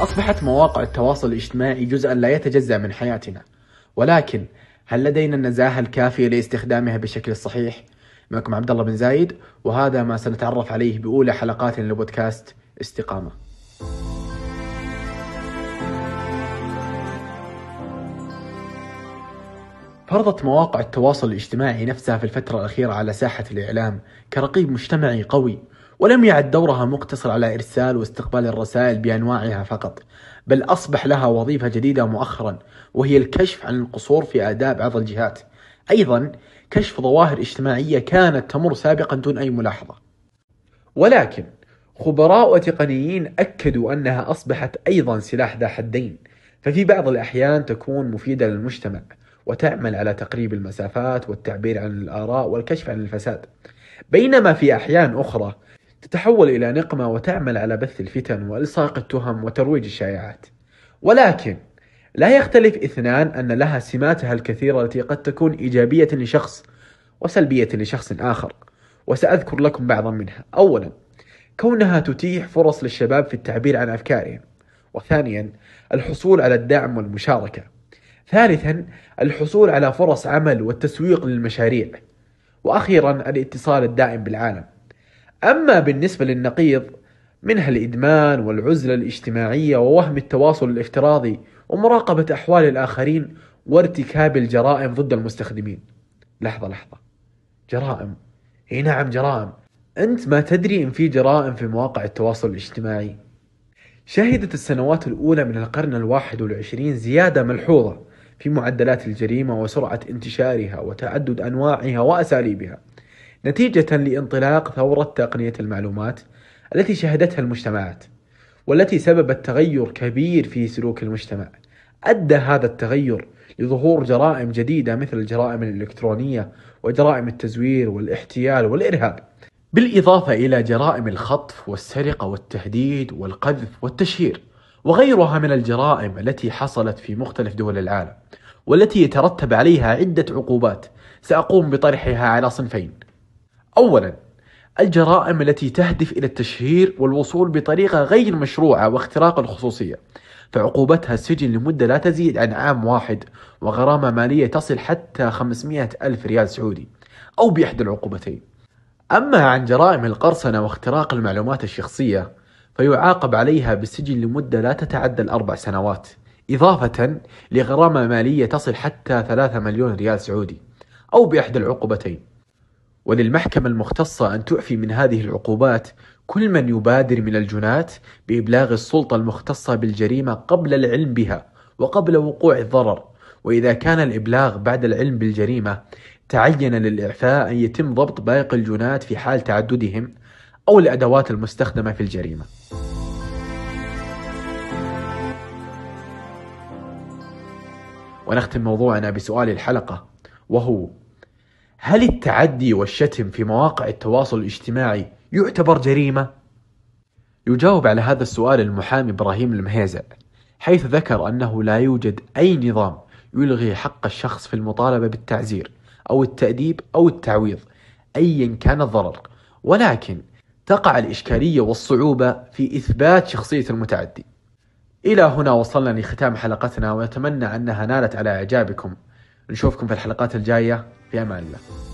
أصبحت مواقع التواصل الاجتماعي جزءا لا يتجزأ من حياتنا ولكن هل لدينا النزاهة الكافية لاستخدامها بشكل صحيح؟ معكم عبد الله بن زايد وهذا ما سنتعرف عليه بأولى حلقات لبودكاست استقامة. فرضت مواقع التواصل الاجتماعي نفسها في الفترة الأخيرة على ساحة الإعلام كرقيب مجتمعي قوي ولم يعد دورها مقتصر على إرسال واستقبال الرسائل بأنواعها فقط بل أصبح لها وظيفة جديدة مؤخرا وهي الكشف عن القصور في آداء بعض الجهات. أيضا كشف ظواهر اجتماعية كانت تمر سابقا دون أي ملاحظة. ولكن خبراء وتقنيين أكدوا أنها أصبحت أيضا سلاح ذا حدين ففي بعض الأحيان تكون مفيدة للمجتمع وتعمل على تقريب المسافات والتعبير عن الآراء والكشف عن الفساد. بينما في أحيان أخرى تتحول إلى نقمة وتعمل على بث الفتن وإلصاق التهم وترويج الشائعات. ولكن لا يختلف إثنان أن لها سماتها الكثيرة التي قد تكون إيجابية لشخص وسلبية لشخص آخر. وسأذكر لكم بعضا منها. أولا كونها تتيح فرص للشباب في التعبير عن أفكارهم. وثانيا الحصول على الدعم والمشاركة. ثالثا الحصول على فرص عمل والتسويق للمشاريع. وأخيرا الاتصال الدائم بالعالم. أما بالنسبة للنقيض منها الإدمان والعزلة الاجتماعية ووهم التواصل الافتراضي ومراقبة أحوال الآخرين وارتكاب الجرائم ضد المستخدمين. لحظة لحظة. جرائم. إي نعم جرائم. أنت ما تدري إن في جرائم في مواقع التواصل الاجتماعي. شهدت السنوات الأولى من القرن الواحد والعشرين زيادة ملحوظة في معدلات الجريمة وسرعة انتشارها وتعدد أنواعها وأساليبها. نتيجة لانطلاق ثورة تقنية المعلومات التي شهدتها المجتمعات والتي سببت تغير كبير في سلوك المجتمع. أدى هذا التغير لظهور جرائم جديدة مثل الجرائم الإلكترونية وجرائم التزوير والاحتيال والإرهاب بالإضافة إلى جرائم الخطف والسرقة والتهديد والقذف والتشهير وغيرها من الجرائم التي حصلت في مختلف دول العالم والتي يترتب عليها عدة عقوبات. سأقوم بطرحها على صنفين. أولا الجرائم التي تهدف إلى التشهير والوصول بطريقة غير مشروعة واختراق الخصوصية فعقوبتها السجن لمدة لا تزيد عن عام واحد وغرامة مالية تصل حتى 500 ألف ريال سعودي أو بإحدى العقوبتين. أما عن جرائم القرصنة واختراق المعلومات الشخصية فيعاقب عليها بالسجن لمدة لا تتعدى الأربع سنوات إضافة لغرامة مالية تصل حتى 3 مليون ريال سعودي أو بإحدى العقوبتين. وللمحكمة المختصة أن تعفي من هذه العقوبات كل من يبادر من الجنات بإبلاغ السلطة المختصة بالجريمة قبل العلم بها وقبل وقوع الضرر. وإذا كان الإبلاغ بعد العلم بالجريمة تعين للإعفاء أن يتم ضبط باقي الجنات في حال تعددهم أو الأدوات المستخدمة في الجريمة. ونختم موضوعنا بسؤال الحلقة وهو هل التعدي والشتم في مواقع التواصل الاجتماعي يعتبر جريمة؟ يجاوب على هذا السؤال المحامي إبراهيم المهيزع حيث ذكر أنه لا يوجد أي نظام يلغي حق الشخص في المطالبة بالتعزير أو التأديب أو التعويض أيا كان الضرر. ولكن تقع الإشكالية والصعوبة في إثبات شخصية المتعدي. إلى هنا وصلنا لختام حلقتنا ونتمنى أنها نالت على إعجابكم. نشوفكم في الحلقات الجاية. في أمان الله.